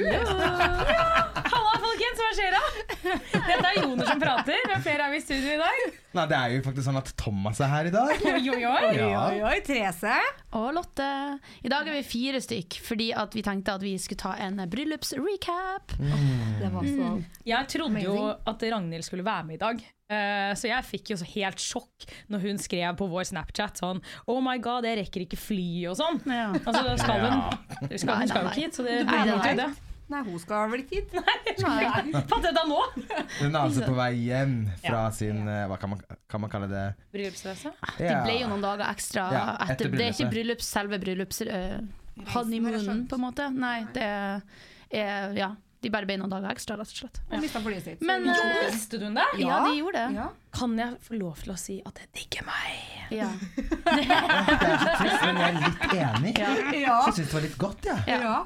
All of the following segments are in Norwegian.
Halla, folkens! Hva skjer da? Dette er Joner som prater. Hvem flere er vi i studio i dag? Nei, det er jo faktisk sånn at Thomas er her i dag. Oi, oi, oi. Ja. Oi, oi, Therese. Og Lotte. I dag er vi fire stykk, fordi at vi tenkte at vi skulle ta en bryllupsrecap. Det var så Jeg trodde jo at Ragnhild skulle være med i dag. Eh, så jeg fikk jo så helt sjokk når hun skrev på vår Snapchat sånn Oh my god, jeg rekker ikke fly og sånn. Ja. Altså, da skal hun, skal, hun skal jo ikke hit, så det Nei, blir nei, jo ikke det. Nei, hun skal vel ikke hit? Fattet jeg det nå? Hun er altså på vei hjem fra sin eh, Hva kan man, kan man kalle det? Bryllupsreise. Det ble jo noen dager ekstra Ja, etter, etter Det er ikke bryllups, selve bryllups... Uh, honeymoonen, på en måte. Nei, det er Ja. De bare ble noen dager ekstra, rett og slett. Hun mista flyet sitt. Men Jo, eh, visste du det? ja, de gjorde det. ja. Kan jeg få lov til å si at jeg digger meg? Ja. Det er så trist, men jeg er litt enig. Ja. Ja. Jeg syns det var litt godt, jeg. Ja. ja.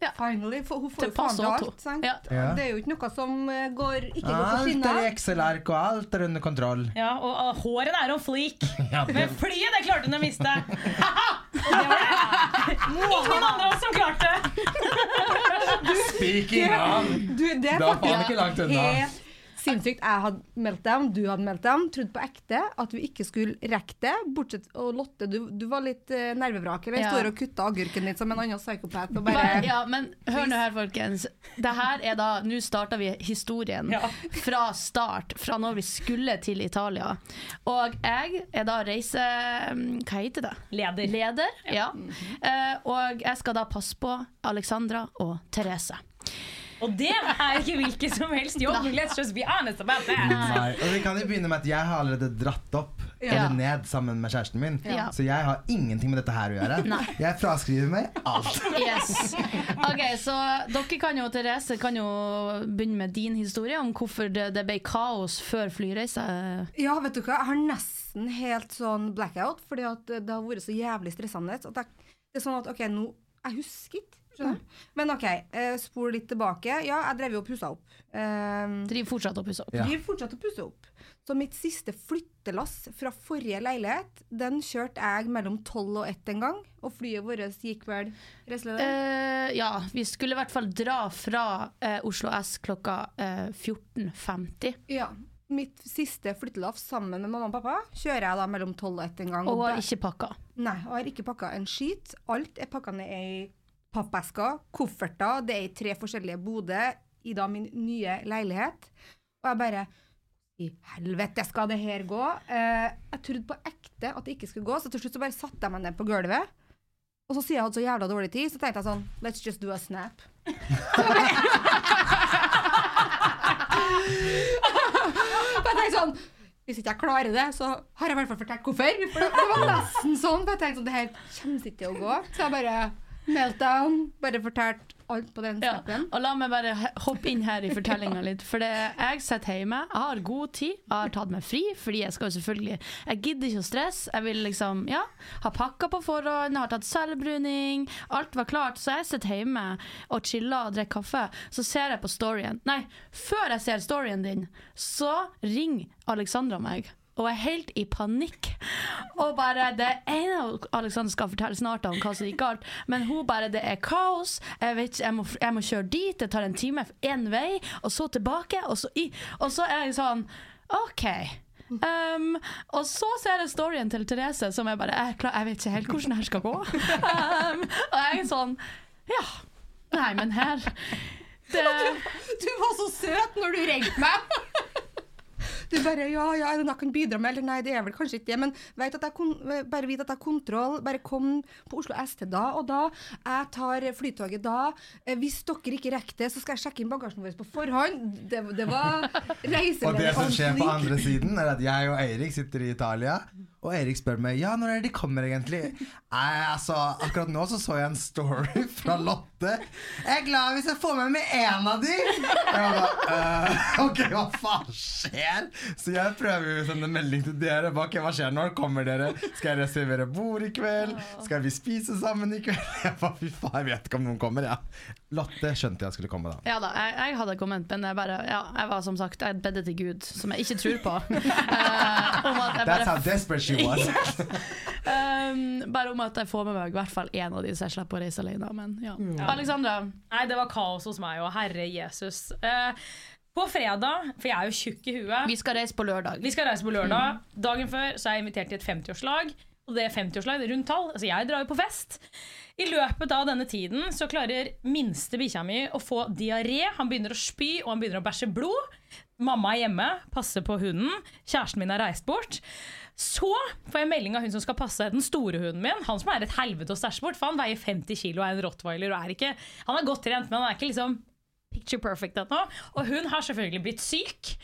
Ja. Finally. For hun får Det jo faen til alt. Sant? Ja. Ja. Det er jo ikke noe som eh, går, ikke går på Alt er i. Excel-ark, og alt er under kontroll. Ja, og uh, håret er on fleak. Ja, det- Men flyet, det klarte hun å miste. Ingen andre av oss som klarte det. Speaking of! Du, det er Det faen ikke langt unna. Sinnssykt. Jeg hadde meltdown, du hadde meltdown. Trodde på ekte at vi ikke skulle rekke det. Bortsett Og Lotte, du, du var litt uh, nervevrak. Eller Ja. står og kutter agurken litt som en annen psykopat. Og Bare, ja, men hør nå her, folkens. Det her er da Nå starter vi historien Ja. fra start, fra når vi skulle til Italia. Og jeg er da reise... Hva heter det? Leder. Leder. Ja. Eh, og jeg skal da passe på Alexandra og Therese. Og det er ikke hvilken som helst jobb. Let's just be honest about that. Nei, og vi kan jo begynne med at jeg har allerede dratt opp Ja. eller ned sammen med kjæresten min. Ja. Så jeg har ingenting med dette her å gjøre. Nei. Jeg fraskriver meg alt. Yes. Ok, Så dere kan jo, Therese, kan jo begynne med din historie om hvorfor det, det ble kaos før flyreise. Ja, vet du hva, jeg har nesten helt sånn blackout, fordi at det har vært så jævlig stressende. At jeg, det er sånn at OK, nå Jeg husker ikke. Skjønner? Men OK, eh, spol litt tilbake. Ja, jeg drev jo og pussa opp. Um, Driver fortsatt å pusse opp. Ja. Driver fortsatt å pusse opp. Så mitt siste flyttelass fra forrige leilighet, den kjørte jeg mellom tolv og ett en gang. Og flyet vårt gikk vel? Eh, ja, vi skulle i hvert fall dra fra uh, Oslo S klokka uh, 14.50. Ja. Mitt siste flyttelass sammen med mamma og pappa kjører jeg da mellom tolv og ett en gang. Og Og har ikke pakka. Nei, og har ikke pakka en skit. Alt er pakka ned i pappesker, kofferter. Det er i tre forskjellige boder i da min nye leilighet. Og jeg bare I helvete skal det her gå? Eh, jeg trodde på ekte at det ikke skulle gå, så til slutt så bare satte jeg meg ned på gulvet. Og så sier jeg hadde så jævla dårlig tid, så tenkte jeg sånn Let's just do a snap. Jeg tenkte sånn Hvis ikke jeg klarer det, så har jeg i hvert fall fortalt hvorfor. For det var nesten sånn. For jeg tenkte sånn Det her kommer ikke til å gå. Så jeg bare meltdown. Bare fortalt alt på den Ja. Og la meg bare hoppe inn her i fortellinga litt. For det, jeg sitter hjemme, jeg har god tid, jeg har tatt meg fri, fordi jeg skal jo selvfølgelig Jeg gidder ikke å stresse. Jeg vil liksom, ja, ha pakka på forhånd, jeg har tatt selvbruning, alt var klart. Så jeg sitter hjemme og chiller og drikker kaffe. Så ser jeg på storyen Nei, før jeg ser storyen din, så ringer Alexandra meg. Og er helt i panikk. Og bare Det ene Alexander skal fortelle snart om hva som gikk galt, men hun bare Det er kaos. Jeg, vet, jeg, må, jeg må kjøre dit. Det tar en time én vei, og så tilbake. Og så, i, og så er jeg sånn OK. Um, og så ser jeg storyen til Therese, som jeg bare Jeg, klar, jeg vet ikke helt hvordan det her skal gå. Um, og jeg er sånn Ja. Nei, men her det, Du var så søt når du ringte meg! Du bare Ja, ja, er det noe jeg kan bidra med? Eller nei, det er vel kanskje ikke det, men vet at jeg bare vit at jeg har kontroll. Bare kom på Oslo ST da og da. Jeg tar flytoget da. Eh, Hvis dere ikke rekker det, så skal jeg sjekke inn bagasjen vår på forhånd. Det, det var reiseleder Og det som skjer på andre siden, er at jeg og Eirik sitter i Italia. Og Erik spør meg ja, når er det de kommer egentlig. Nei, altså, Akkurat nå så så jeg en story fra Lotte. Jeg er glad hvis jeg får med meg én av de. Jeg bare, «Øh, ok, hva faen skjer? Så jeg prøver å sende melding til dere. ba, ok, hva skjer Når kommer dere? Skal jeg reservere bord i kveld? Skal vi spise sammen i kveld? Jeg bare, fy faen, jeg vet ikke om noen kommer. Ja. Lotte skjønte jeg skulle komme, da. Ja da, jeg, jeg hadde kommet, men jeg bare Ja, jeg var som sagt Jeg bedde til Gud, som jeg ikke tror på. uh, om at jeg That's how desperate she was. um, bare om at jeg får med meg i hvert fall én av de, så jeg slipper å reise alene. Men ja. Alexandra, Nei, det var kaos hos meg òg. herre Jesus. Uh, på fredag, for jeg er jo tjukk i huet vi skal reise på lørdag. Vi skal reise på lørdag. Dagen før så er jeg invitert til et 50-årslag. Og det er 50-årslag, det er rundt tall. Altså jeg drar jo på fest. I løpet av denne tiden så klarer minste bikkja mi å få diaré. Han begynner å spy, og han begynner å bæsje blod. Mamma er hjemme, passer på hunden. Kjæresten min har reist bort. Så får jeg melding av hun som skal passe den store hunden min. Han som er et helvete å stæsje bort, for han veier 50 kilo og er en rottweiler. Og er ikke, han er godt trent, men han er ikke liksom picture perfect ennå. Og hun har selvfølgelig blitt syk.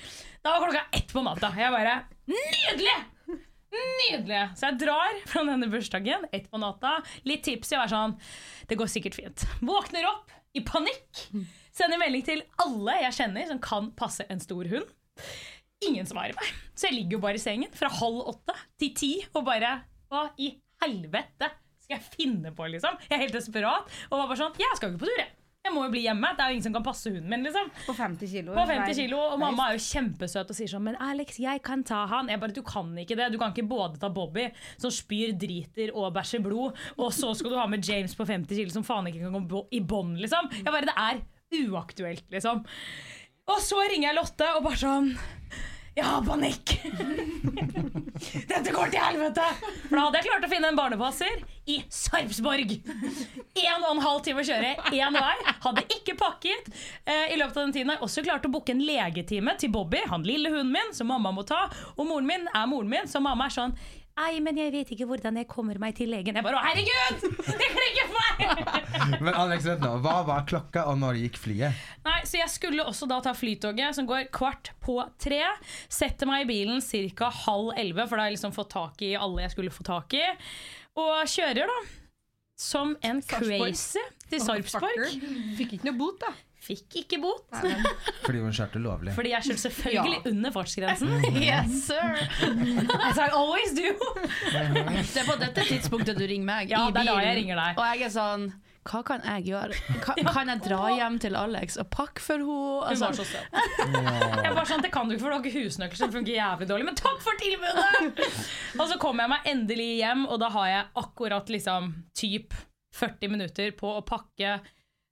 Da var klokka ett på natta. Jeg bare Nydelig! Nydelig! Så jeg drar fra denne bursdagen ett på natta. Litt tipsy og er sånn Det går sikkert fint. Våkner opp i panikk. Sender melding til alle jeg kjenner som kan passe en stor hund. Ingen svarer meg. Så jeg ligger jo bare i sengen fra halv åtte til ti og bare Hva i helvete skal jeg finne på, liksom? Jeg er helt desperat. Og var bare sånn Jeg skal jo ikke på tur, jeg. Jeg må jo bli hjemme. Det er jo ingen som kan passe hunden min, liksom. På 50 kilo. På 50 kilo, og mamma er jo kjempesøt og sier sånn Men Alex, jeg kan ta han. Jeg bare, Du kan ikke det. Du kan ikke både ta Bobby, som spyr, driter og bæsjer blod, og så skal du ha med James på 50 kilo, som faen ikke kan gå i bånd, liksom. Jeg bare, Det er uaktuelt, liksom. Og så ringer jeg Lotte og bare sånn Jeg har panikk! Dette går til helvete! For da hadde jeg klart å finne en barnepasser i Sarpsborg. En og en halv time å kjøre én vei. Hadde ikke pakket. Eh, I løpet av den tiden har jeg også klart å booke en legetime til Bobby, han lille hunden min, som mamma må ta. Og moren min er moren min, så mamma er sånn Nei, men jeg vet ikke hvordan jeg kommer meg til legen. Jeg bare Å, herregud! Det klikker for meg! Men Alex, vent nå, hva var klokka, og når gikk flyet? Nei, så jeg skulle også da ta flytoget, som går kvart på tre. Sette meg i bilen ca. halv elleve, for da har jeg liksom fått tak i alle jeg skulle få tak i. Og kjører, da. Som en crazy til Sarpsborg. Fikk ikke noe bot, da. Fikk ikke bot, Nei, men, Fordi hun kjørte lovlig. fordi jeg kjørte selvfølgelig Ja. under fartsgrensen. Yes, sir! As I always do. Det er på dette tidspunktet du ringer meg Ja, i det er da bilen. jeg ringer deg. Og jeg er sånn Hva kan jeg gjøre? Kan, kan jeg dra hjem til Alex og pakke for henne? Hun Altså, var så søt. Jeg var sånn, Det kan du ikke, for du har ikke husnøkkel så det funker jævlig dårlig. Men takk for tilbudet! Og så kommer jeg meg endelig hjem, og da har jeg akkurat liksom typ 40 minutter på å pakke.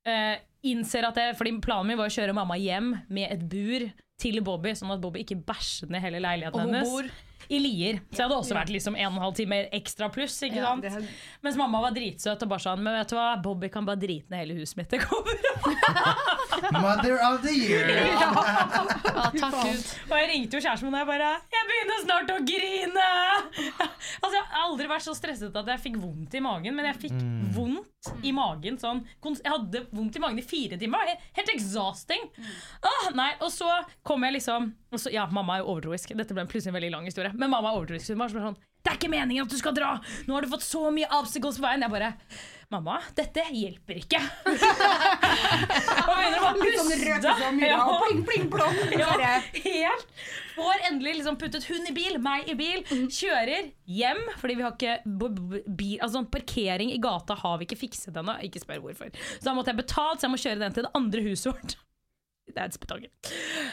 Eh, innser at jeg, fordi Planen min var å kjøre mamma hjem med et bur til Bobby, sånn at Bobby ikke bæsjet ned hele leiligheten og hun hennes. bor I Lier. Så jeg hadde også vært liksom en og en halv time ekstra pluss. ikke Ja, sant? er- Mens mamma var dritsøt og bare sånn Men vet du hva, Bobby kan bare drite ned hele huset mitt. Det. Mother of the year! Ja, takk Gud. Og jeg ringte jo kjæresten min og jeg bare Jeg begynner snart å grine! Altså, Jeg har aldri vært så stresset at jeg fikk vondt i magen, men jeg fikk vondt i magen. Sånn, jeg hadde vondt i magen i fire timer. Helt, exhausting. exhausting. Ah, nei, Og så kom jeg liksom så, Ja, mamma er jo overtroisk. Dette ble plutselig en veldig lang historie. Men mamma er overtroisk. Hun var sånn Det er ikke meningen at du skal dra! Nå har du fått så mye obstacles på veien. Jeg bare Mamma, dette hjelper ikke. og begynner å sånn puste. mye, Ja. pling, pling, plong. Ja, helt. Får endelig liksom puttet hun i bil, meg i bil. Kjører hjem, fordi vi har ikke bil, altså sånn parkering i gata har vi ikke fikset ennå. Ikke spør hvorfor. Så da måtte jeg betalt, så jeg må kjøre den til det andre huset vårt. That's spetakkel.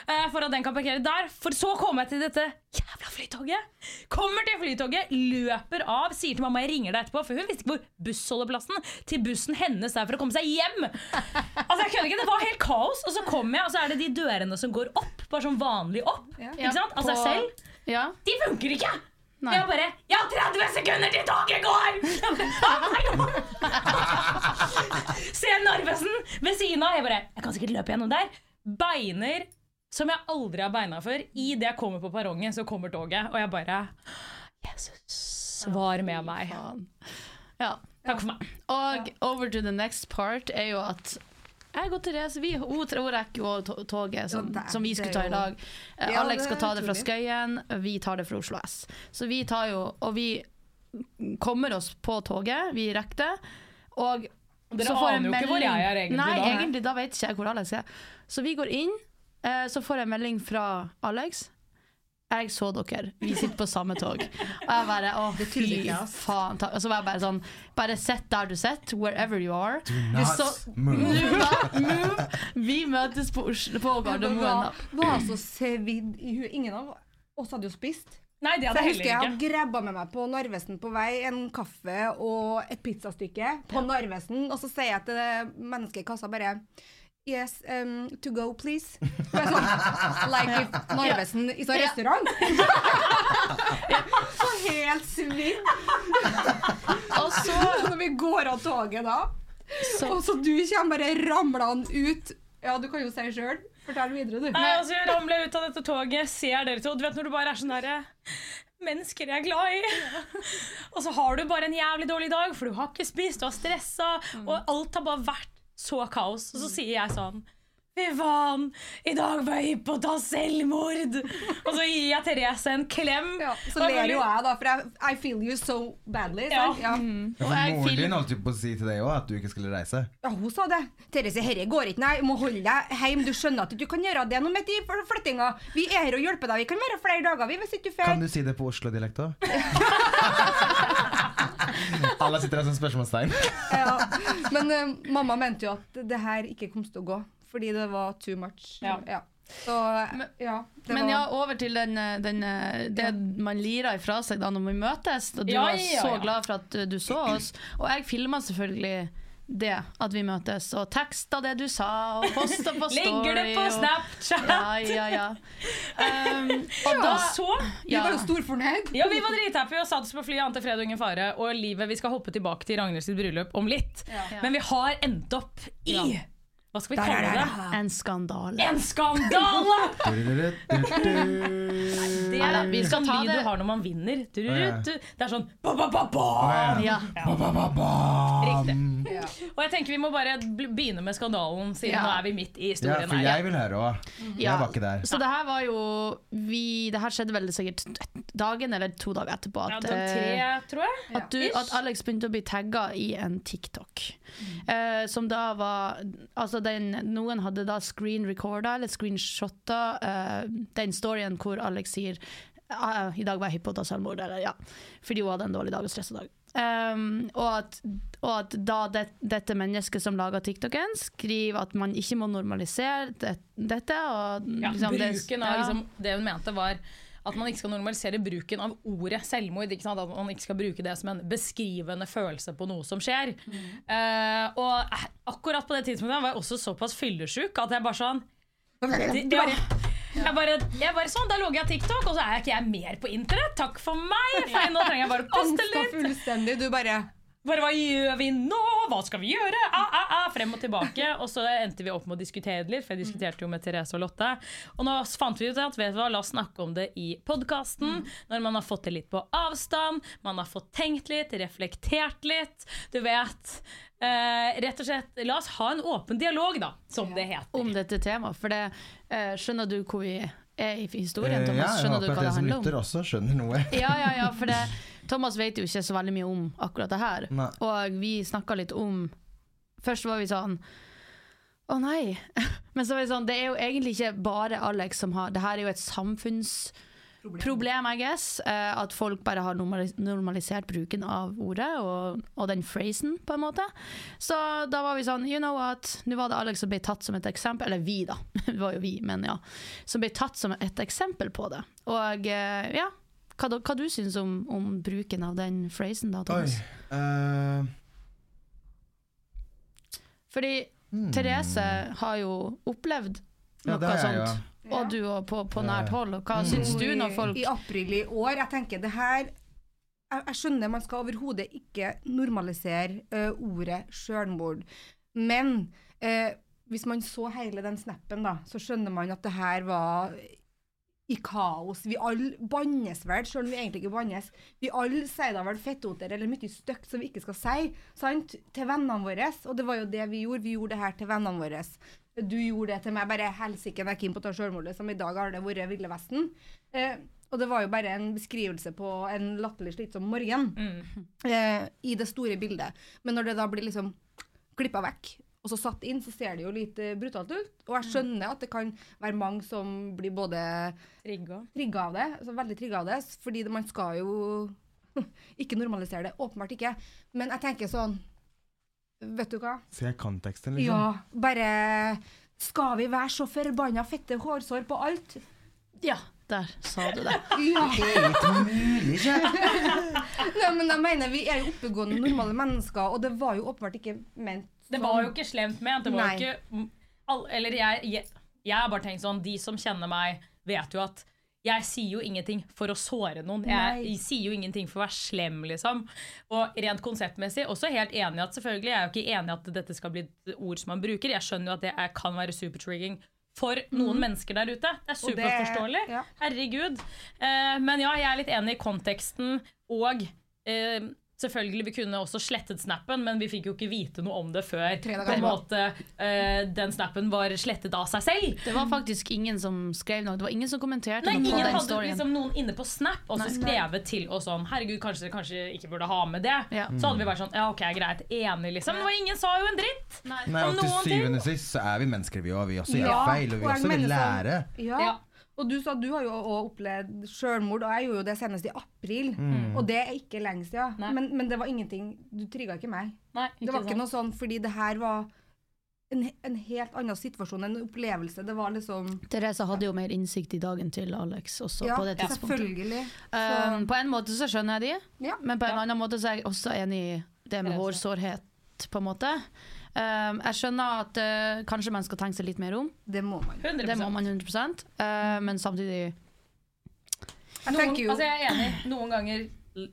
Uh, for at den kan parkere der. For så kommer jeg til dette jævla flytoget. Kommer til flytoget, løper av, sier til mamma jeg ringer deg etterpå, for hun visste ikke hvor bussholdeplassen til bussen hennes er for å komme seg hjem. Altså jeg kødder ikke, Det var helt kaos. Og så kommer jeg, og så er det de dørene som går opp, bare sånn vanlig opp. Ja. Ikke sant? Av seg selv. Ja. De funker ikke! Nei. Jeg bare Jeg har 30 sekunder til toget går! Jeg bare, «Ah! Ser Narvesen ved siden av. Jeg bare Jeg kan sikkert løpe gjennom der. Beiner som jeg aldri har beina før. Idet jeg kommer på perrongen, så kommer toget, og jeg bare Jesus, var med meg. Ja. Takk for meg. Og over to the next part er jo at jeg og Therese vi, hun, hun rekker jo toget som, Ja, som vi skulle ta i dag. Eh, Ja, Alex skal ta det fra. Skøyen, vi tar det fra Oslo S. Så vi tar jo Og vi kommer oss på toget, vi rekker det. Og Dere så får aner jo ikke hvor jeg er egentlig Nei, da. egentlig da vet ikke jeg hvor Alex er. Så vi går inn, eh, så får jeg en melding fra Alex. Jeg så dere, vi sitter på samme tog. Og jeg bare å, fy faen. ta- Og så var jeg bare sånn Bare sitt der du sitter, wherever you are. Not Så- move. Do move. Vi møtes på, Oslo, på Gardermoen. var, var så svidd i huet. Ingen av oss hadde jo spist. Nei, det hadde jeg jeg husker jeg heller hadde grabba med meg på Narvesen på vei en kaffe og et pizzastykke på Narvesen, og så sier jeg til mennesket i kassa bare Yes, um, to go, please. Sånn, like if Narvesen is a Ja. restaurant. så helt svidd. Og så, Når vi går av toget da, så og så du kommer bare ramlende ut Ja, du kan jo si sjøl. Fortell videre, du. Nei, altså, jeg ramler ut av dette toget, ser dere to. Du vet når du bare er sånn derre Mennesker jeg er glad i. Og så har du bare en jævlig dårlig dag, for du har ikke spist, du har stressa, og alt har bare vært så kaos. Og så sier jeg sånn Fy faen, i dag var jeg hypp på å ta selvmord! Og så gir jeg Therese en klem. Ja, så ler jo jeg, da, for jeg, I feel you so badly. Ja. Ja. Mm. Ja, for Moren din holdt på å si til deg òg at du ikke skulle reise. Ja, hun sa det. Therese, herre går ikke, nei. Du må holde deg hjemme. Du skjønner at du kan gjøre det nå midt i flyttinga. Vi er her og hjelper deg. Vi kan være flere dager, vi, hvis ikke du Kan du si det på Oslo-dialekt òg? Alle sitter der som spørsmålstegn. Ja. Men uh, mamma mente jo at det her ikke kom til å gå, fordi det var too much. Ja. Så ja. Det Men var, ja, over til den, eh, den, det det man lirer ifra seg da når vi møtes. Og du Ja, var ja, så glad for at du, du så oss. Og jeg filma selvfølgelig det, at vi møtes, og teksta det du sa, og posta på story. Legger det på og- Snapchat. Ja, ja, ja. Um, og da Og så vi var jo storfornøyd. Ja, vi var drithappy og satte oss på flyet an til fred og ingen fare. Og livet, vi skal hoppe tilbake til Ragnhild sitt bryllup om litt. Men vi har endt opp i Ja. Hva skal vi kalle det? En skandale. En skandale! Det Nei er vi skal ta det- du har når man vinner. Du, Å, ja. du, det er sånn ba, ba, ba, ba. Ja. Riktig. Og jeg tenker vi må bare begynne med skandalen, siden Ja. nå er vi midt i historien. Ja, for jeg vil høre òg. Ja. Jeg var ikke der. Så det her var jo vi, Det her skjedde vel sikkert dagen eller to dager etterpå. At, den eh, tre, tror jeg. At, du, at Alex begynte å bli tagga i en TikTok. Eh, som da var Altså den, Noen hadde da screen recorda eller screenshotta uh, den storyen hvor Alex sier «Ah, I dag var jeg hypp på å ta selvmord, eller ja. Fordi hun hadde en dårlig dag og stressa dag. Um, og, at, og at da det, dette mennesket som laga TikToken, skriver at man ikke må normalisere det, dette. Og Ja, liksom bruken av ja. liksom, Det hun mente, var at man ikke skal normalisere bruken av ordet selvmord. At man ikke skal bruke det som en beskrivende følelse på noe som skjer. Eh, og eh, akkurat på det tidspunktet var jeg også såpass fyllesyk at jeg bare sånn det, ja, jeg, bare, jeg bare sånn, Da logger jeg TikTok, og så er jeg ikke jeg mer på internett. Takk for meg! For nå trenger jeg bare å puste litt. Du bare Bare hva gjør vi nå? Hva skal vi gjøre? Ah, ah, ah, frem og tilbake. Og så endte vi opp med å diskutere det litt, for jeg diskuterte jo med Therese og Lotte. Og nå fant vi ut at vet du hva, la oss snakke om det i podkasten. Når man har fått det litt på avstand, man har fått tenkt litt, reflektert litt. Du vet. Eh, rett og slett, la oss ha en åpen dialog, da, som det heter. om dette temaet. For det, eh, skjønner du hvor vi er i historien, Eh, Thomas? ja, jeg Skjønner du håper at dere som lytter også skjønner noe. Ja, ja, ja, for det, Thomas vet jo ikke så veldig mye om akkurat det her. Nei. Og vi snakka litt om Først var vi sånn Å nei. Men så var vi sånn Det er jo egentlig ikke bare Alex som har Det her er jo et samfunnsproblem, I guess. eh, At folk bare har normalisert bruken av ordet og, og den phrasen, på en måte. Så da var vi sånn You know what? Nå var det Alex som ble tatt som et eksempel. Eller vi, da. Det var jo vi, men ja. Som ble tatt som et eksempel på det. Og eh, ja. Hva, da- hva du syns om, om bruken av den phrasen, da, Oi. Thomas? eh, Fordi hmm. Therese har jo opplevd Ja, noe det har jeg, sånt. ja. Og du òg, på, på nært Ja. hold. Hva hva syns du når folk I april i år, jeg tenker det her Jeg, jeg skjønner man skal overhodet ikke normalisere uh, ordet sjølmord, men uh, hvis man så hele den snappen, da, så skjønner man at det her var i kaos. Vi alle bannes vel, selv om vi egentlig ikke bannes. Vi alle sier da vel fettoter eller mye stygt som vi ikke skal si, sant? Til vennene våre. Og det var jo det vi gjorde. Vi gjorde det her til vennene våre. Du gjorde det til meg. Bare helsike, jeg er keen på å ta sjølmordet, Som i dag har det vært Ville Vesten. Eh, og det var jo bare en beskrivelse på en latterlig slitsom morgen. Eh, I det store bildet. Men når det da blir liksom klippa vekk, og så satt inn, så ser det jo litt eh, brutalt ut. Og jeg skjønner at det kan være mange som blir både Rigga. trigga av det, altså veldig trigga av det, fordi man skal jo ikke normalisere det. Åpenbart ikke. Men jeg tenker sånn Vet du hva? Se konteksten, liksom. Ja, bare Skal vi være så forbanna fette hårsår på alt? Ja, der sa du det. Ja. Det er ikke mulig, ikke? Nei, men jeg mener, vi er jo oppegående, normale mennesker, og det var jo åpenbart ikke ment Det var jo ikke slemt ment. Det var jo ikke all, Eller jeg, jeg, jeg har bare tenkt sånn De som kjenner meg, vet jo at jeg sier jo ingenting for å såre noen. Jeg, Nei. sier jo ingenting for å være slem, liksom. Og rent konseptmessig også helt enig at selvfølgelig jeg er jo ikke enig i at dette skal bli et ord som man bruker. Jeg skjønner jo at det er, kan være supertrigging for noen mennesker der ute. Det er superforståelig. ja. Herregud. Eh, men ja, jeg er litt enig i konteksten og eh, Selvfølgelig, Vi kunne også slettet snappen, men vi fikk jo ikke vite noe om det før på en måte, uh, den snappen var slettet av seg selv. Det var faktisk ingen som skrev noe. Det var ingen som kommenterte Nei, noe på Ingen den hadde storyen. liksom noen inne på Snap og så skrevet til oss sånn Herregud, kanskje dere kanskje ikke burde ha med det. Ja. Så hadde vi vært sånn Ja, ok, greit. Enig, liksom. Men det var ingen sa jo en dritt! Nei. Nei, og til syvende og sist så er vi mennesker, vi òg. Vi også gjør Ja, feil, og vi og også vil lære. Ja. Og du sa du har jo opplevd selvmord, og jeg gjorde jo det senest i april. Og det er ikke lenge siden. Men, men det var ingenting Du trigga ikke meg. Nei, Det var ikke noe sånn fordi det her var en, en helt annen situasjon, en opplevelse. Det var liksom Therese hadde jo mer innsikt i dagen til Alex også Ja, på det tidspunktet. selvfølgelig. Um, på en måte så skjønner jeg de, Ja. men på en Ja. annen måte så er jeg også enig i det med hårsårhet, på en måte. Um, jeg skjønner at uh, kanskje man skal tenke seg litt mer om. Det må man. 100 Det må man 100 uh, men samtidig Jeg Noen, jo altså jeg er enig. Noen ganger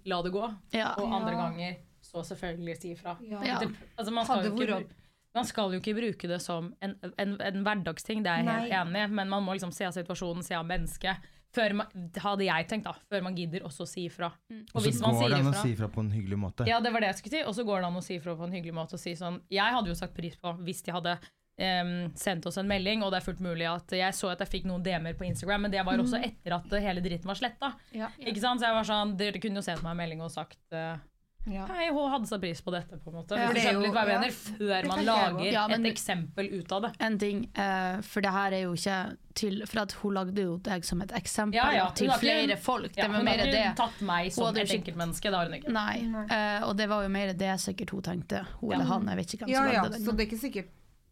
la det gå, Ja. og andre Ja. ganger så selvfølgelig si ifra. Ja. Altså man, skal jo ikke, man skal jo ikke bruke det som en, en, en hverdagsting, det er jeg helt enig i, men man må liksom se av situasjonen, se av mennesket. Før man, hadde jeg tenkt da, før man gidder også å si ifra. Mm. Og Og så går det an å si ifra på en hyggelig måte. Ja, det var det jeg skulle si. Og så går det an å si ifra på en hyggelig måte og si sånn Jeg hadde jo sagt pris på hvis de hadde Um, sendt oss en melding, og det er fullt mulig at Jeg så at jeg fikk noen DM-er på Instagram, men det var også etter at hele dritten var sletta. Ja. Ikke sant? Så jeg var sånn Dere kunne jo sendt meg en melding og sagt eh, Ja. Hei, hun hadde satt pris på dette, på en måte. Ja, det jo- mener, ja. før man lager Ja, men- et eksempel ut av det. en ting, uh, for det her er jo ikke til For at hun lagde jo deg som et eksempel Ja, ja, til har ikke- flere folk. Det var hun har mer ikke det. tatt meg som et ikke- enkeltmenneske. Det har hun ikke. Nei, eh, og det var jo mer det sikkert hun tenkte. Hun eller han, jeg vet ikke hvem Ja, som ja, lagde den. så det er ikke sikkert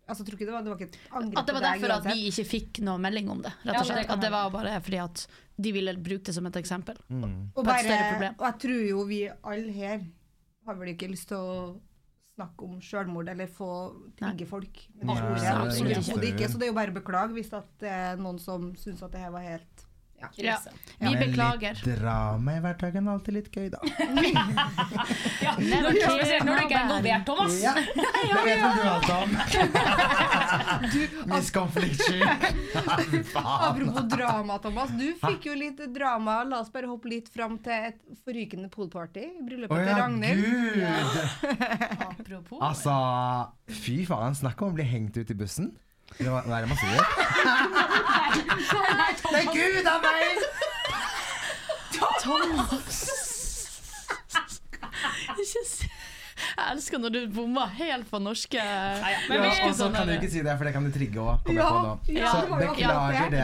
Altså, tror ikke det var, det var ikke et angrep At det var derfor at vi ikke fikk noe melding om det. Rett og det slett. At det var bare fordi at de ville bruke det som et eksempel. Mm. Og, på et større problem. og jeg tror jo vi alle her har vel ikke lyst til å snakke om selvmord eller få trigge folk. Nei, det ordet. det er absolutt ikke. Så det er jo bare å beklage hvis det er noen som syns at det her var helt ja. Vi ja, beklager. Litt drama i hverdagen er alltid litt gøy, da. Ja, når, når du ikke er involvert, Thomas. Ja, det vet vel du alt om. Miskonfliktsky. Fy. Apropos drama, Thomas. Du fikk jo litt drama. La oss bare hoppe litt fram til et forrykende poolparty i bryllupet til ja, Ragnhild. gud! Apropos. Altså, fy faen. Snakk om å bli hengt ut i bussen. Hva hva er det man sier? Det er Gud av meg! Ikke si Jeg elsker når du bommer helt på norske Nei, ja, men Ja, og så kan du ikke si det, for det kan du trigge òg. Ja, ja, Så beklager det.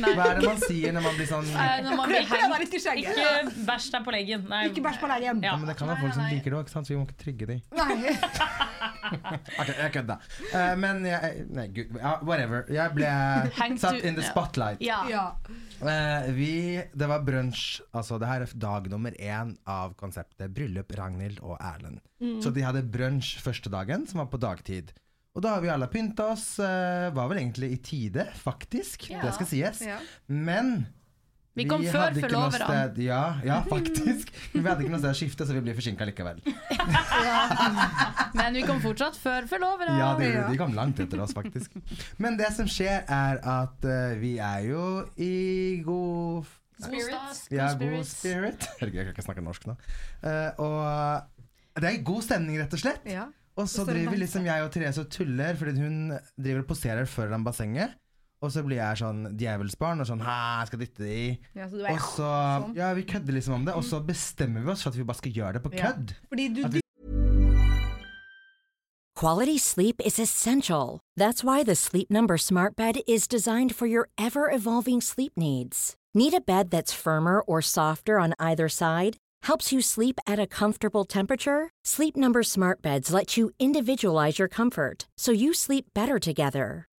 Hva er det man sier når man blir sånn Eh, Når man blir hengt ikke bæsj deg på leggen. Nei. Ikke bæsj på leggen. Ja. ja, men Det kan være folk som liker det òg, så vi må ikke trigge dem. Nei. Ok, jeg kødda. Uh, men jeg Nei, gud. Whatever. Jeg ble Hengt satt in the ja. spotlight. Ja. Eh, vi, det var brunsj. Altså, det her er dag nummer én av konseptet Bryllup Ragnhild og Erlend. Så de hadde brunsj første dagen, som var på dagtid. Og da har vi alle pynta oss. eh, var vel egentlig i tide, faktisk. Ja. Det skal sies. Ja. Men Vi kom før ikke noe forloverne. Ja, ja, faktisk. Men vi hadde ikke noe sted å skifte, så vi blir forsinka likevel. Men vi kom fortsatt før forloverne. Ja, de, de kom langt etter oss, faktisk. Men det som skjer, er at uh, vi er jo i god Spirits. Ja, God god spirit. Herregud, jeg kan ikke snakke norsk nå. Uh, og det er god stemning, rett og slett. Ja. Og så er driver liksom jeg og Therese og tuller, fordi hun driver og poserer foran bassenget. Og så blir jeg sånn djevelsbarn og sånn Hæ, jeg skal dytte det i. Ja, så du er Og så sånn. Ja, vi kødder liksom om det, og så bestemmer vi oss for at vi bare skal gjøre det på Ja. Fordi du, At du Quality sleep is essential. That's why the Sleep Number Smart Bed is designed for your ever evolving sleep needs. Need a bed that's firmer or softer on either side? Helps you sleep at a comfortable temperature? Sleep Number Smart Beds let you individualize your comfort so you sleep better together.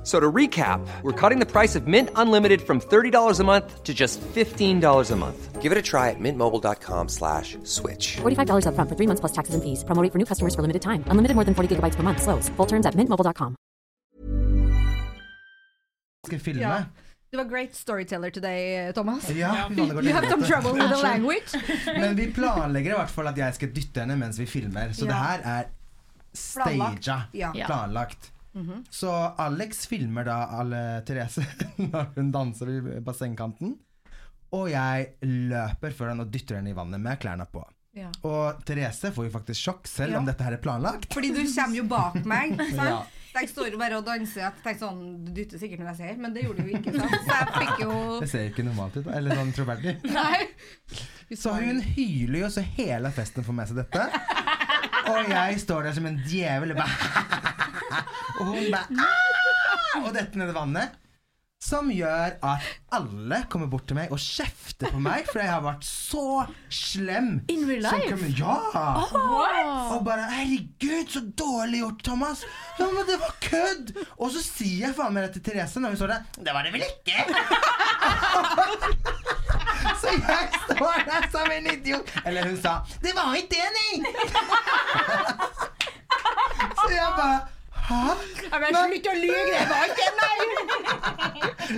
F- So to recap, we're cutting the price of Mint Unlimited from $30 a month to just $15 a month. Give it a try at mintmobile.com slash switch. $45 upfront for three months plus taxes and fees. Promo rate for new customers for limited time. Unlimited more than 40 gigabytes per month. Slows. Full terms at mintmobile.com. Skal filme. Ja. Du var great storyteller today, Thomas. Ja, vi vannet går You have some trouble with the language. Men vi planlegger i hvert fall at jeg skal dytte henne mens vi filmer. Så Ja. det her er Planlagt. staged. Ja. Ja. Planlagt. Så Alex filmer da alle Therese når hun danser i bassengkanten. Og jeg løper foran og dytter henne i vannet med klærne på. Ja. Og Therese får jo faktisk sjokk, selv Ja. om dette her er planlagt. Fordi du kommer jo bak meg. Ja. Jeg står jo bare og danser. Jeg tenker sånn, Du dytter sikkert når jeg ser, men det gjorde du jo ikke. sant? Så jeg fikk jo Det ser ikke normalt ut, eller sånn troverdig. Nei. Så hun hyler jo så hele festen får med seg dette. Og jeg står der som en djevel bare Og hun bare «Ah!» Og detter ned i vannet. Som gjør at alle kommer bort til meg og kjefter på meg, for jeg har vært så slem. In real life? kommer- Ja! Og bare 'Herregud, så dårlig gjort, Thomas'. Ja, men det var kødd! Og så sier jeg faen meg det til Therese når hun står der. Det var det vel ikke? Så jeg står der som en idiot. Eller hun sa 'Det var ikke det, nei'. Så jeg bare Hæ? Bare, Slutt å lyve! Det var ikke nei!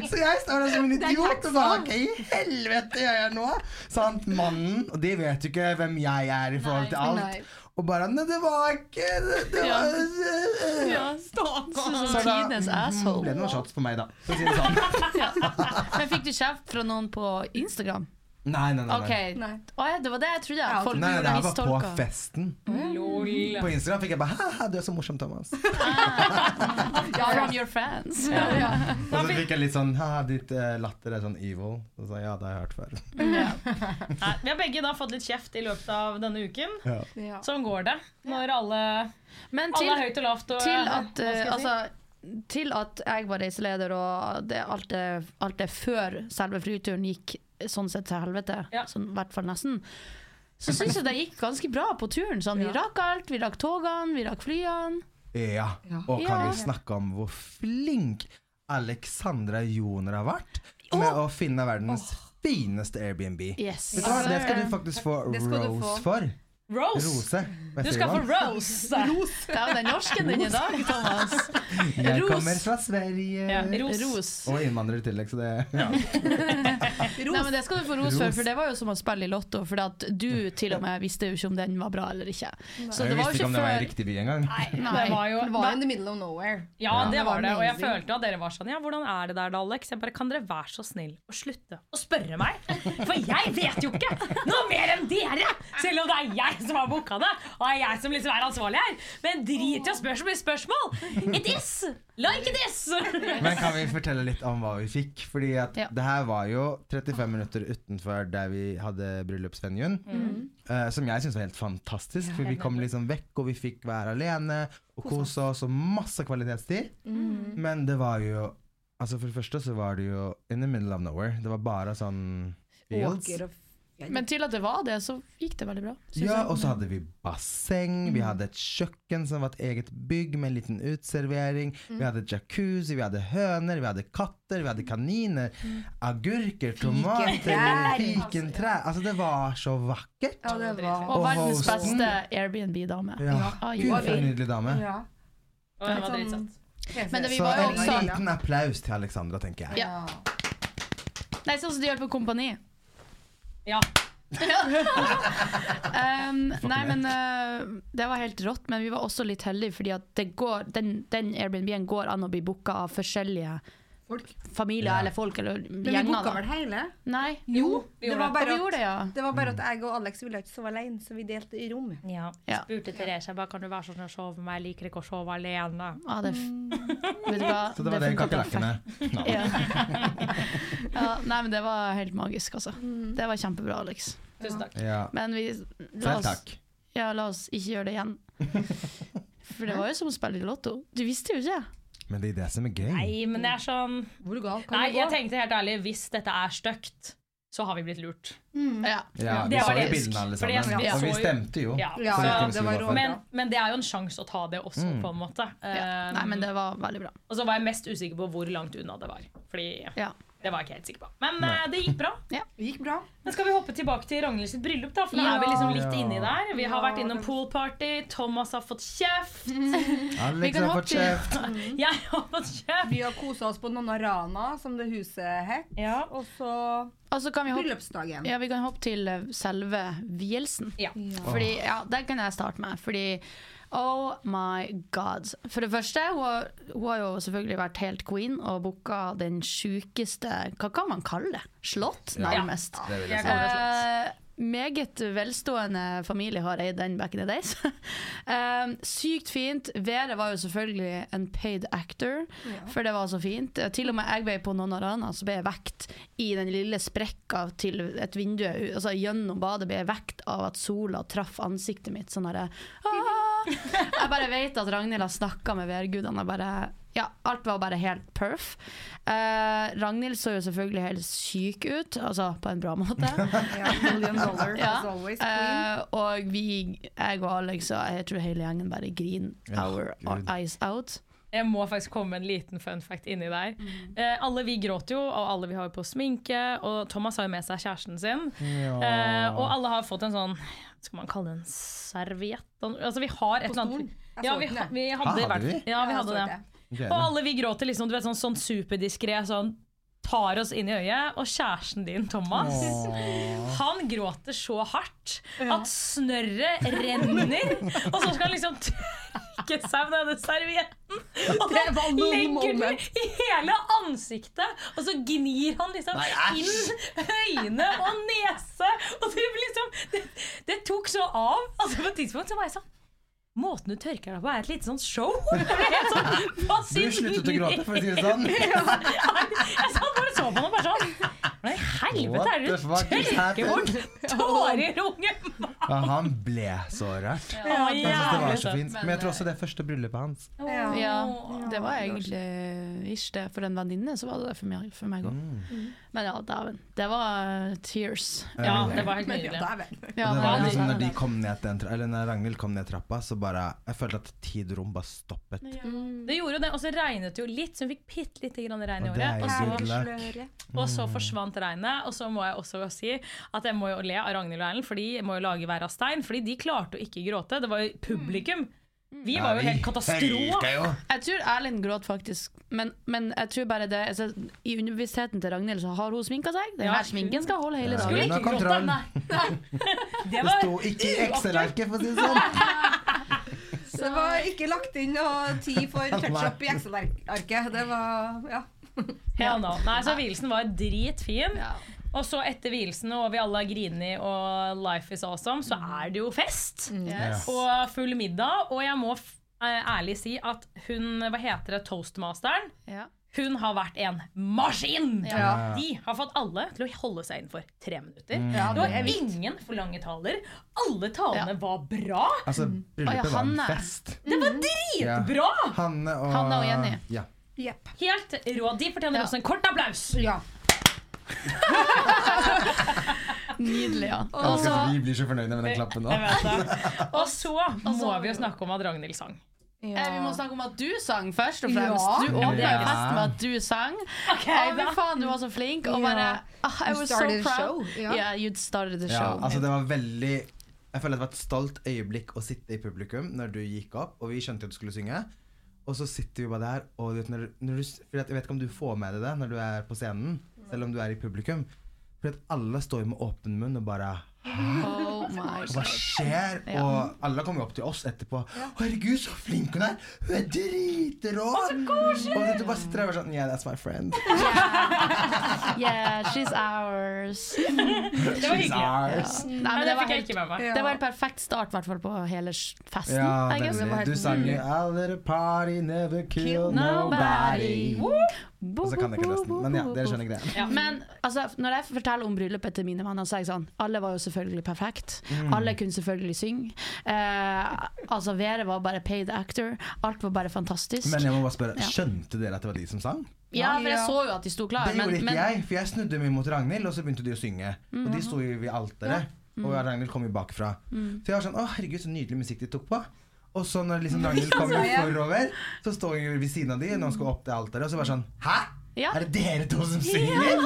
Så jeg står der som en idiot og sa Hva i helvete gjør jeg nå? Sant, mannen, og de vet jo ikke hvem jeg er i forhold til alt. nei. Og bare Nei, det var ikke Det, det Ja. var Ja. Så da ble det noen shots på meg, da. For å si det sånn. Ja. Men fikk du kjeft fra noen på Instagram? Nei, nei, nei. Ok. nei. Nei. Å ja, det var det jeg trodde. Ja, Folk Nei, det her var på festen. Mm. På Instagram fikk jeg bare Haha, du er så morsom, Thomas. From your fans. Og så fikk jeg litt sånn Haha, ditt eh, latter er sånn evil. Og så ja, det har jeg hørt før. ja. vi har begge da fått litt kjeft i løpet av denne uken. Ja. Ja. Sånn går det når alle, Men alle er høyt og lavt. Og, til at uh, altså til at jeg var reiseleder og det, alt, det, alt det før selve flyturen gikk sånn sett til helvete, Ja. sånn, i hvert fall nesten, så syns jeg det gikk ganske bra på turen. Sånn, vi rakk alt, vi rakk togene, vi rakk flyene. Ja. Og kan Ja. vi snakke om hvor flink Alexandra Joner har vært med å finne verdens fineste Airbnb? Yes. Vet du hva, Det skal du faktisk få rose for. Rose! Rose. Du skal få rose. rose! Det er jo den norsken din i dag, Thomas. Jeg Ros. kommer fra Sverige. Ja, ros. Og innvandrer i tillegg, så det ja. Nei, men Det skal du få ros for, for det var jo som å spille i Lotto. For at du til og med visste jo ikke om den var bra eller ikke. Så det Jeg var visste jo ikke om det var i riktig by engang. Nei, Det var jo Det var in the middle of nowhere. Ja, Ja. det var det. Og jeg følte at dere var sånn Ja, hvordan er det der da, Alex? Jeg bare, Kan dere være så snill å slutte å spørre meg? For jeg vet jo ikke noe mer enn dere! Selv om det er jeg som har booka det, og det er jeg som liksom er ansvarlig her. Men drit i å spørre så mye spørsmål! It is! Like it is! Men kan vi fortelle litt om hva vi fikk? Fordi at Ja. det her var jo 35 minutter utenfor der vi hadde bryllupsvenuen. eh, som jeg syns var helt fantastisk, for vi kom liksom vekk, og vi fikk være alene og kose oss, og masse kvalitetstid. Men det var jo Altså For det første så var det jo in the middle of nowhere. Det var bare sånn fields. Åker og Men til at det var det, så gikk det veldig bra. Ja, og så hadde vi basseng, vi hadde et kjøkken som var et eget bygg med en liten utservering. Vi hadde jacuzzi, vi hadde høner, vi hadde katter, vi hadde kaniner. Agurker, tomater, Fikentrær. fikentrær. Altså, det var så vakkert. Ja, det var Og Og verdens hosten. beste Airbnb-dame. Ja, Gud, for en nydelig dame. Ja. Og det var dritsatt. Men det, Så en liten applaus til Alexandra, tenker jeg. Ja. Nei, sånn som de gjør på Kompani. Ja. Um, nei, men uh, Det var helt rått, men vi var også litt heldige, fordi at det går, den, den Airbnb-en går an å bli booka av forskjellige Folk. familier Ja. eller folk eller Men vi gjenger. booka da. vel hele? Nei. Jo, det var det. bare vi gjorde at, det, ja. det var bare at jeg og Alex ville ikke sove alene, så vi delte i rom. Ja. Ja. Spurte Therese bare, kan du være sånn og å sove med meg, jeg liker ikke å sove alene. Ja, det, vet du hva? Så det var det funket kakerlakkene. perfekt. Ja. ja, nei, men det var helt magisk, altså. Det var kjempebra, Alex. Tusen takk. Ja. Men vi la Selv oss, takk. ja, la oss ikke gjøre det igjen. For det var jo som å spille i Lotto. Du visste jo ikke. Men det er det som er gøy. Nei, men det er sånn Hvor galt kan Nei, det gå? jeg tenkte helt ærlig, hvis dette er stygt, så har vi blitt lurt. Ja. Ja, vi Det så jo bildene alle sammen. jeg Og vi stemte jo. Ja. Ja, Så det rå. Men, men det er jo en sjanse å ta det også, Mm. på en måte. Ja. Um, Nei, men det var veldig bra. Og så var jeg mest usikker på hvor langt unna det var. Fordi Ja. Det var jeg ikke helt sikker på. Men uh, det gikk bra. Det gikk bra. Men skal vi hoppe tilbake til Ragnhild sitt bryllup, da? For nå Ja. er vi liksom litt Ja. inni der. Vi har vært innom poolparty, Thomas har fått kjeft, Alex har fått kjeft. jeg har fått kjeft. Vi har kosa oss på Nonna Rana, som det huset het. Ja. Og så altså kan vi hoppe, bryllupsdagen. ja, vi kan hoppe til eh, selve vielsen. Ja. Fordi, ja, Den kan jeg starte med. Fordi Oh my god. For det første, hun har, hun har jo selvfølgelig vært helt queen og booka den sjukeste Hva kan man kalle det? Slott, nærmest. Det vil jeg slott. Eh, meget velstående familie har eid den back in the days. Eh, sykt fint. Været var jo selvfølgelig en paid actor, for det var så fint. Til og med jeg ble på noen arena, så ble jeg vekt i den lille sprekka til et vindu. Altså Gjennom badet ble jeg vekt av at sola traff ansiktet mitt. Sånn herre «Ah!» Jeg bare vet at Ragnhild har snakka med værgudene. ja, alt var bare helt perf. Eh, Ragnhild så jo selvfølgelig helt syk ut, altså på en bra måte. Ja, million dollar Ja. as always. Queen. Eh, og vi, jeg og Alex og jeg tror hele gjengen bare griner Ja, our, Gud. eyes out. Jeg må faktisk komme med en liten fun fact inni der. Mm. Eh, alle vi gråter jo, og alle vi har på sminke. Og Thomas har jo med seg kjæresten sin. Eh, og alle har fått en sånn Skal man kalle det en serviett? Altså vi har et eller annet Ja, vi, vi hadde, Ah, hadde vi? Ja, vi hadde det. Og alle vi gråter liksom, du vet, sånn, sånn superdiskré, sånn tar oss inn i øyet. Og kjæresten din, Thomas, han gråter så hardt at snørret renner. og så skal han liksom seg med denne servietten. Og Det så legger du i hele ansiktet, og så gnir han liksom Nei, inn øyne og nese. Og det, liksom, det, det tok så av. Altså På et tidspunkt så var jeg sånn Måten du tørker deg på, er et lite sånn show. Sånn Du sluttet å gråte, for å si det sånn. jeg satt bare så på noen og bare sånn Hva i helvete er det du tørker bort tårer, unge mann? Ja, han ble så rørt. Ja, det var så fint. Men jeg tror også det er første bryllupet hans. Ja. Ja, det var egentlig ish det. For en venninne så var det det for meg, for meg òg. Mm. Men ja, dæven. Det var uh, tears. Ja, det var helt nydelig. Ja, det var liksom når, de kom ned den, tra- eller når Ragnhild kom ned trappa, så bare Jeg følte at tid og rom bare stoppet. Det gjorde jo det, og så regnet det jo litt, så hun fikk bitte lite grann regn i året. Og så, og så forsvant regnet. Og så må jeg også si at jeg må jo le av Ragnhild og Erlend, for de må jo lage vær av stein. Fordi de klarte jo ikke gråte. Det var jo publikum. Vi var jo helt katastrofe. Jeg tror Erlend gråt faktisk, men, men jeg tror bare det altså, I underbevisstheten til Ragnhild så har hun sminka seg. Den Ja. her sminken skal holde hele dagen. Skulle ikke gråte. kontroll. Nei. Det Det sto ikke i Excel-arket, for å si det sånn. Så det var ikke lagt inn noe tid for touch-up i Excel-arket. Det var Ja. Hell no. Nei, så vielsen var dritfin. Ja. Og så etter vielsen og vi alle har grini og life is awesome, så er det jo fest. Yes. Og full middag. Og jeg må eh, ærlig si at hun, hva heter det, toastmasteren, Ja. Hun har vært en maskin! Ja. De har fått alle til å holde seg innenfor tre minutter. Ja, det var det ingen for lange taler. Alle talene Ja. var bra! Altså, bryllupet ja, var en fest. Det var dritbra! Hanne og, Hanne og Jenny. Ja. Jepp. Helt rå. De fortjener Ja. også en kort applaus. Ja. Nydelig, ja. Jeg elsker at vi blir så fornøyde med den klappen nå. Og så må vi jo snakke om at Ragnhild sang. Eh, vi må snakke om at du sang, først og fremst. Ja. Du åpna Ja. festen med at du sang. Okay, fy faen, du var så flink. Og bare Ja. ah, I was so proud. ja. Yeah, you'd started the Ja, show. altså det var veldig Jeg føler det var et stolt øyeblikk å sitte i publikum når du gikk opp, og vi skjønte at du skulle synge. Og så sitter vi bare der, og du vet, når, når du, for jeg vet ikke om du får med deg det når du er på scenen, selv om du er i publikum. For at alle står jo med åpen munn og bare Oh Hva skjer? Ja. Og alle kommer opp til oss etterpå. 'Herregud, så flink hun er! Hun er dritrå!' Og du bare sitter der og sånn Yeah, that's my friend. Yeah, she's ours. Det var hyggelig. ours. Nei, Men men det det var helt. Ja. det var en perfekt start hvert på hele festen. Ja, Det Du sang jo 'A a party never kill Kill nobody'. nobody. Og så kan jeg ikke resten. Men ja, dere skjønner greia. Ja. Men altså, når jeg forteller om bryllupet til mine venner, så er jeg sånn Alle var jo selvfølgelig perfekt. Mm. Alle kunne selvfølgelig synge. Eh, altså, Vere var bare paid actor. Alt var bare fantastisk. Men jeg må bare spørre, Ja. skjønte dere at det var de som sang? ja, for jeg så jo at de sto klar. Det gjorde men, ikke men, jeg, for jeg snudde meg mot Ragnhild, og så begynte de å synge. Og de sto jo ved alteret, og Ragnhild kom jo bakfra. Så jeg var sånn Å, herregud, så nydelig musikk de tok på. Og så når liksom Ragnhild kommer forover, så står hun ved siden av de når hun skal opp til alteret, og så bare sånn Hæ? Ja. Er det dere to som synger?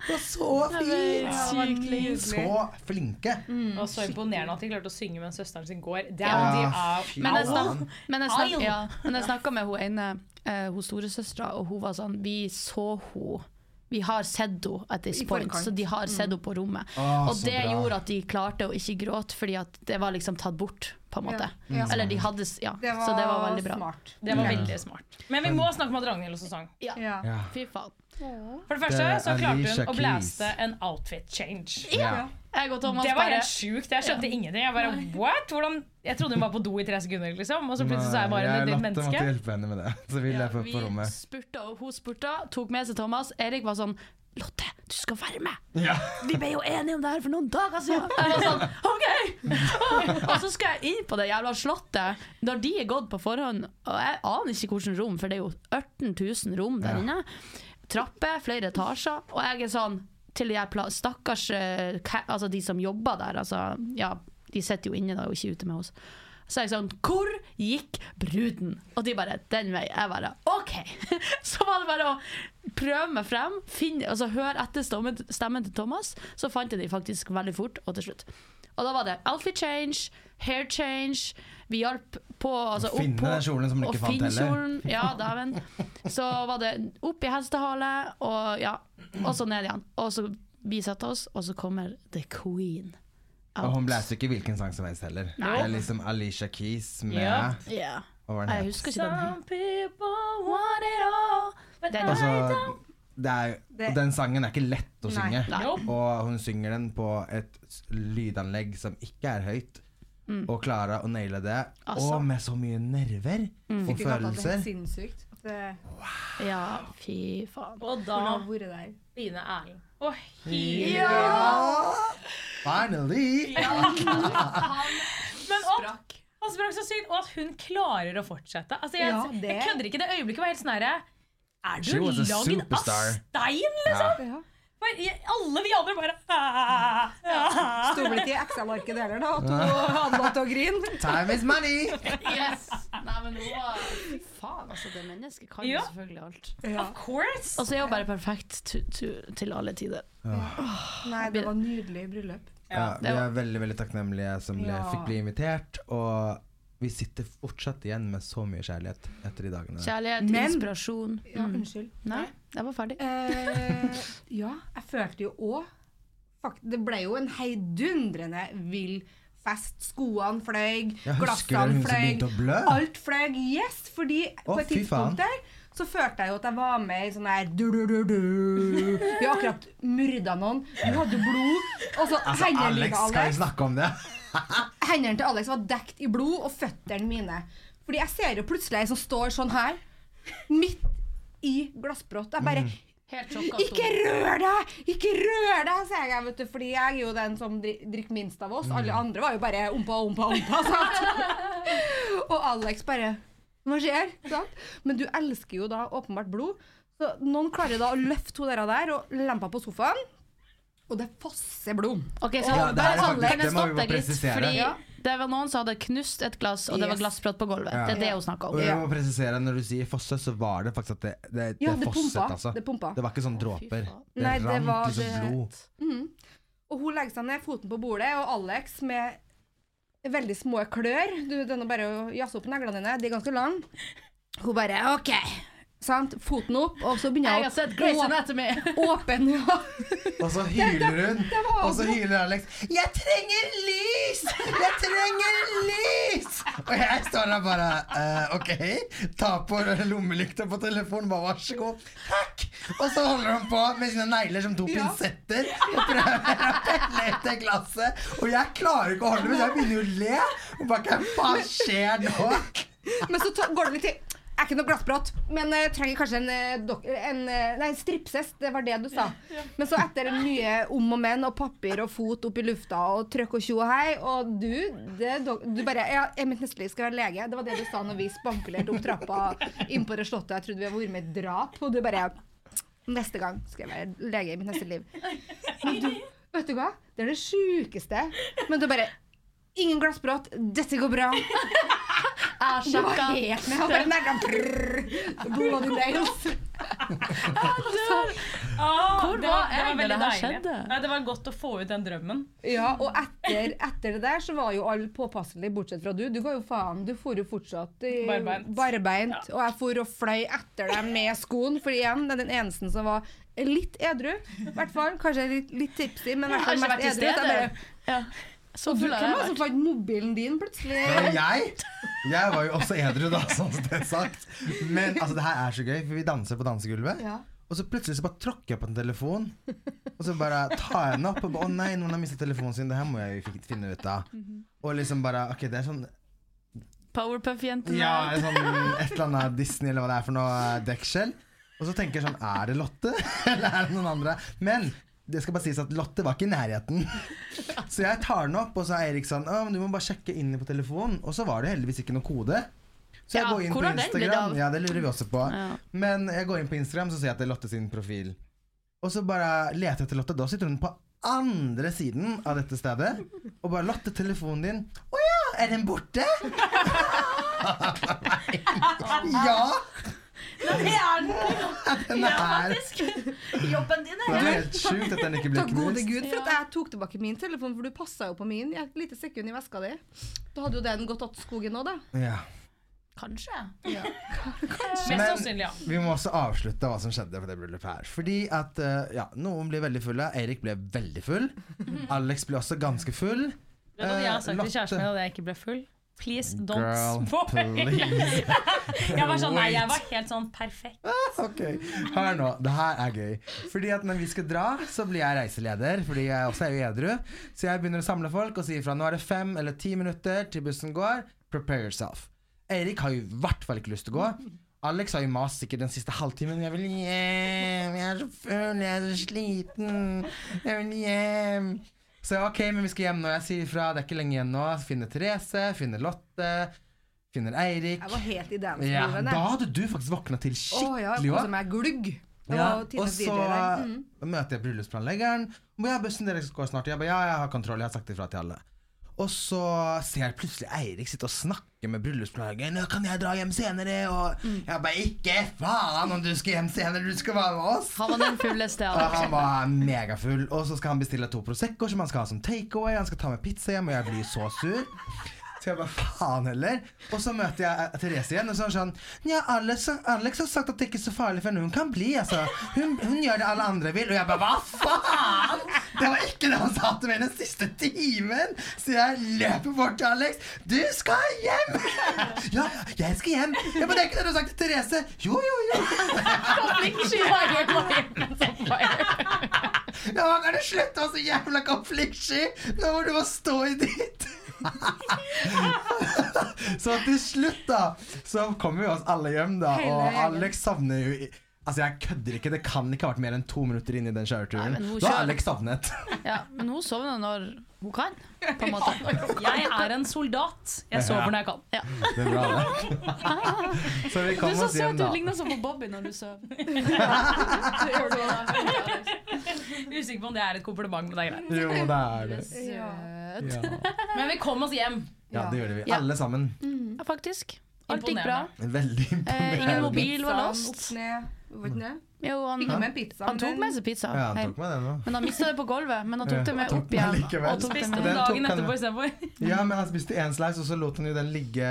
Det var så fint! Ja. Så flinke. Og så imponerende at de klarte å synge mens søsteren sin går. Det Ja, er, de er Men jeg, snak, men jeg, snak, ja, men jeg snakka med hun ene, uh, hun storesøstera, og hun var sånn Vi så henne Vi har sett henne at this point, så de har sett henne på rommet. Ah, og det gjorde at de klarte å ikke gråte, fordi at det var liksom tatt bort, på en måte. Ja, ja. Eller de hadde Ja, Det var, så det var veldig bra. smart. Det var veldig smart. Men vi må snakke om at Ragnhild også sang. Ja. Ja. Fy faen. For det første så klarte hun å blæste en outfit change. Ja. Jeg og Thomas Det var bare helt sjukt. Jeg skjønte ingenting. Jeg bare, what? Hvordan? Jeg trodde hun var på do i tre sekunder, liksom. Og så plutselig så er jeg bare et nytt menneske. måtte menneske. hjelpe henne med det. Så vi løp opp Vi på rommet. spurta, og hun spurta, tok med seg Thomas. Erik var sånn Lotte, du skal være med! Ja. Vi ble jo enige om det her for noen dager siden! Jeg var sånn, ok! Og så skal jeg inn på det jævla slottet når de er gått på forhånd. Og jeg aner ikke hvilket rom, for det er jo 18 000 rom der inne. Trapper, flere etasjer. Og jeg er sånn til de her stakkars eh, Altså de som jobber der, altså Ja, de sitter jo inne da og ikke ute med oss. Så jeg sånn Hvor gikk bruden? Og de bare Den vei. Jeg bare OK! Så var det bare å prøve meg frem, finne, altså høre etter stemmen til Thomas. Så fant jeg de faktisk veldig fort, og til slutt. Og da var det outfit change, hair change. Vi hjalp på altså, Å finne opp på- den kjolen som du ikke fant heller. kjolen, Ja, dæven. Så var det opp i hestehale, og ja, og så ned igjen. Og så vi setter oss, og så kommer the queen. Og hun blæser ikke hvilken sang som helst heller. Det er liksom Alicia Keys med Ja. Ja. Hva var den Jeg husker ikke den. Some people want it all. but Den- Altså, er, Det- den sangen er ikke lett å Nei. synge. Nei. Og hun synger den på et lydanlegg som ikke er høyt. Og klarer å naile det. Mm. Altså. Og med så mye nerver og det er følelser. sinnssykt. At Wow. Ja, fy faen. Og da. Line Erlend. Å, Ja! Finally! Men opp! Han sprakk så sykt, og at hun klarer å fortsette. Altså, jeg, Ja, jeg kødder ikke. Det øyeblikket var helt sånn herre Er du lagd av stein, liksom? Ja. For Alle vi andre bare ah, ah. Sto vel ikke i Excel-arket heller, da, at hun hadde til å grine. Time is money! Yes! Nei, men hun var faen, altså. Det mennesket kan jo Ja. selvfølgelig alt. Ja. Of course! Og så er hun bare perfekt to, to, til alle tider. Nei, det var nydelig bryllup. Ja, vi er veldig veldig takknemlige som Ja. fikk bli invitert. Og vi sitter fortsatt igjen med så mye kjærlighet etter de dagene. Kjærlighet, Men- inspirasjon. Ja, Mm. unnskyld. Nei, jeg var ferdig. Eh, ja, jeg følte jo òg Det ble jo en heidundrende vill fest. Skoene fløy, glassene fløy. Alt fløy. Yes! Fordi oh, på et tidspunkt der så følte jeg jo at jeg var med i sånn her. Vi har akkurat myrda noen. Du hadde blod. Og så Altså, Alex, skal vi snakke om det? Hendene til Alex var dekt i blod, og føttene mine. Fordi jeg ser jo plutselig ei som står sånn her, midt i glassbrott. Jeg bare Helt sjokka. Ikke rør deg! Ikke rør deg, sier jeg, vet du, fordi jeg er jo den som dri- drikker minst av oss. Alle andre var jo bare ompa, ompa, ompa. Sant? Og Alex bare Hva skjer? Sant? Men du elsker jo da åpenbart blod. Så noen klarer da å løfte hun der, der og lempe på sofaen, og det fosser blod. Okay, så Ja, det er sånn, faktisk- kan jeg det må vi stoppe bare litt? presisere. Fordi Ja. det var noen som hadde knust et glass, og det var glassbrott på gulvet. Ja. Det er det hun snakka Og om. jeg må presisere, når du sier fosse, så var det faktisk at det, det, Ja, det fosset, pumpa. altså. Det pumpa. Det var ikke sånn dråper. Oh, Det Nei, rant var liksom det- blod. Og hun legger seg ned, foten på bordet, og Alex med veldig små klør Du, det er nå bare å jazze opp neglene dine, de er ganske lange. Hun bare OK. Sant? Foten opp, og så begynner Jeg hun har sett Grace å Anatomy. Åpen, ja. Og så hyler hun, og så hyler Alex 'Jeg trenger lys! Jeg trenger lys!' Og jeg står der bare eh, OK, ta på lommelykta på telefonen, bare vær så god. Takk! Og så holder hun på med sine negler som to Ja. pinsetter og prøver å pelle ut det glasset. Og jeg klarer ikke å holde det, så jeg begynner jo å le. Og bare Hva skjer nå? Men så går det litt til er ikke noe glassbrott, men jeg trenger kanskje en, eh, dok en eh, Nei, stripsest. Det var det du sa. Men så etter mye om og men og papir og fot opp i lufta og trøkk og tjo og hei, og du det, Du bare ja, Mitt neste liv skal være lege. Det var det du sa når vi spankulerte opp trappa inn på det slottet. Jeg trodde vi hadde vært med i drap, og du bare Neste gang skal jeg være lege i mitt neste liv. Men du, vet du hva? Det er det sjukeste. Men du bare Ingen glassbrott. Dette går bra. Jeg sjekka. helt med. Bare merka prrrr, Blood in nails. Hvor det var det jeg veldig det her skjedde? Nei, det var godt å få ut den drømmen. Ja, og etter, etter det der så var jo alle påpasselige, bortsett fra du. Du ga jo faen. Du for jo fortsatt i, Barbeint. barbeint, Og jeg for og fløy etter deg med skoen, for igjen, det er den eneste som var litt edru. I hvert fall. Kanskje litt, litt tipsy, men i hvert fall mest edru. Ja. Så og du, full har hvem jeg var det som fant mobilen din plutselig? Det var jeg. Jeg var jo også edru, da, sånn som det er sagt. Men altså, det her er så gøy, for vi danser på dansegulvet. Ja. Og så plutselig så bare tråkker jeg på en telefon, og så bare tar jeg den opp og bare Å nei, noen har mistet telefonen sin, det her må jeg jo finne ut av. Og liksom bare Ok, det er sånn Powerpuff-jentene. Ja, sånn et eller annet Disney eller hva det er for noe dekkskjell. Og så tenker jeg sånn Er det Lotte, eller er det noen andre? Men det skal bare sies at Lotte var ikke i nærheten. Så jeg tar den opp, og så er Erik sånn Å, men du må bare sjekke inn på telefonen. Og så var det heldigvis ikke noe kode. Så jeg Ja, går inn på Instagram. Ja, det lurer vi også på. Ja. Men jeg går inn på Instagram, så ser jeg at det er Lotte sin profil. Og så bare leter jeg etter Lotte. Da sitter hun på andre siden av dette stedet. Og bare 'Lotte, telefonen din.' 'Å ja, er den borte?' ja! Det er den! Ja, faktisk. Jobben din Det er helt sjukt at den ikke ble Takk gode gud for at jeg tok tilbake min telefon, for du passa jo på min i et lite sekund i veska di. Da hadde jo den gått åt skogen nå, da. Ja. Kanskje. Mest Men- Vi må også avslutte hva som skjedde på det bryllupet her. Fordi at eh, ja, noen blir veldig fulle. Eirik ble veldig full. Alex ble også ganske full. Det hva jeg har Eh, sagt til kjæresten min at jeg ikke ble full? Please don't Girl, spoil. jeg var sånn, nei, jeg var helt sånn perfekt. Ok, Hør nå, det her er gøy. Fordi at når vi skal dra, så blir jeg reiseleder. Fordi jeg også er jo edru. Så jeg begynner å samle folk og sier fra nå er det fem eller ti minutter til bussen går. Prepare yourself. Eirik har jo i hvert fall ikke lyst til å gå. Alex har jo mast sikkert den siste halvtimen. Jeg vil hjem, jeg er så full, jeg er så sliten. Jeg vil hjem. Så jeg, ok, men vi skal hjem nå. Jeg sier ifra, det er ikke lenge igjen nå. Finner Therese, finner Lotte, finner Eirik. Jeg var helt i Ja, danselivet. da hadde du faktisk våkna til skikkelig ja, jeg er glugg. Ja, og så Mm. møter jeg bryllupsplanleggeren. Ja, bussen deres går snart. Jeg bare, ja, jeg har kontroll. Jeg har sagt ifra til alle. Og så ser jeg plutselig Eirik sitte og snakke med bryllupsplanleggeren. «Ja, 'Kan jeg dra hjem senere?' Og Mm. jeg bare 'Ikke faen om du skal hjem senere, du skal være med oss'. Han var den fulleste av Og han var megafull. Og så skal han bestille to Prosecco som han skal ha som takeaway. Han skal ta med pizza hjem, og jeg blir så sur. Så jeg bare faen heller. Og så møter jeg eh, Therese igjen, og så er sånn Ja, Alex, Alex har sagt at det ikke er så farlig for henne. Hun kan bli, altså. Hun, hun gjør det alle andre vil. Og jeg bare hva faen? Det var ikke det han sa til meg den siste timen! Så jeg løper bort til Alex. Du skal hjem! Ja, jeg skal hjem. Ja, men det er ikke det du har sagt til Therese. Jo, jo, jo. Ja, Kan du slutte å være så jævla konfliktsky? Nå må du bare stå i ditt. Så til slutt, da, så kommer vi oss alle hjem, da. Og. Alex savner jo Altså, jeg kødder ikke. Det kan ikke ha vært mer enn to minutter inn i den kjøreturen. Da er Alex savnet. Ja, men hun sovner når hun kan, på en måte. Jeg er en soldat. Jeg sover når jeg kan. Ja. Det er bra, det. Så vi Du kom er så søt, du ligner sånn på Bobby når du sover. Usikker på om det er et kompliment, men det er greit. Jo, det er det. Søt. Ja. Men vi kom oss hjem. ja, det gjorde vi. Alle sammen. Ja, faktisk. Alt gikk bra. Imponerende. Veldig Eh, ingen imponerende. mobil var det? Jo, han, med han tok med seg pizza Ja, han tok med den også. Men han mista det på gulvet. Men han tok det med tok opp igjen. likevel. Og tok Spiste. Den dagen han- etterpå istedenfor. Ja, men han spiste én slice, og så lot han jo den ligge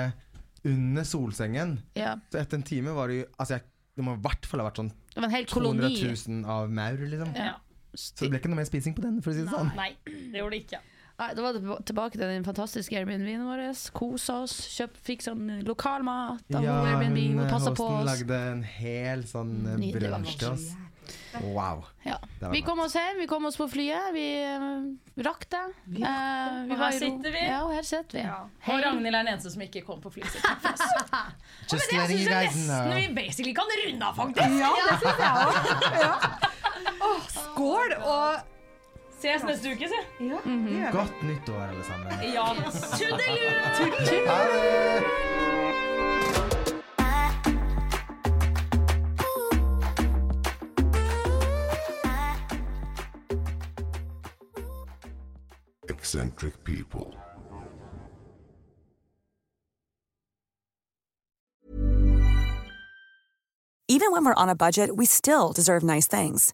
under solsengen. Ja. Så etter en time var det jo Altså, jeg, det må i hvert fall ha vært sånn Det var en hel 200 koloni. 000 av maur, liksom. Ja. Så det ble ikke noe mer spising på den, for å si det sånn. Nei, det gjorde det ikke. Nei, Da var det tilbake til den fantastiske Airbnb-en vår. Kosa oss, kjøp, fikk sånn lokal mat av Ja, Airbnb. hun, Hun passa på hosten oss. lagde en hel sånn eh, brunsj til oss. Wow. Ja. Vi kom oss hjem, vi kom oss på flyet. Vi uh, rakk det. Uh, vi Og her sitter vi. Ja, og her sitter vi. Ja. Og Ragnhild er den eneste som ikke kom på flyet sitt. Just Jeg letting syns you guys nesten know. vi basically kan runde av, faktisk. Ja, det syns jeg òg. Ja. Oh, skål og Ses neste uke, si. Ja, det mhm. gjør vi. Godt nyttår, alle sammen. Ja. Tudelu! Ha det! eccentric people. Even when we're on a budget, we still deserve nice things.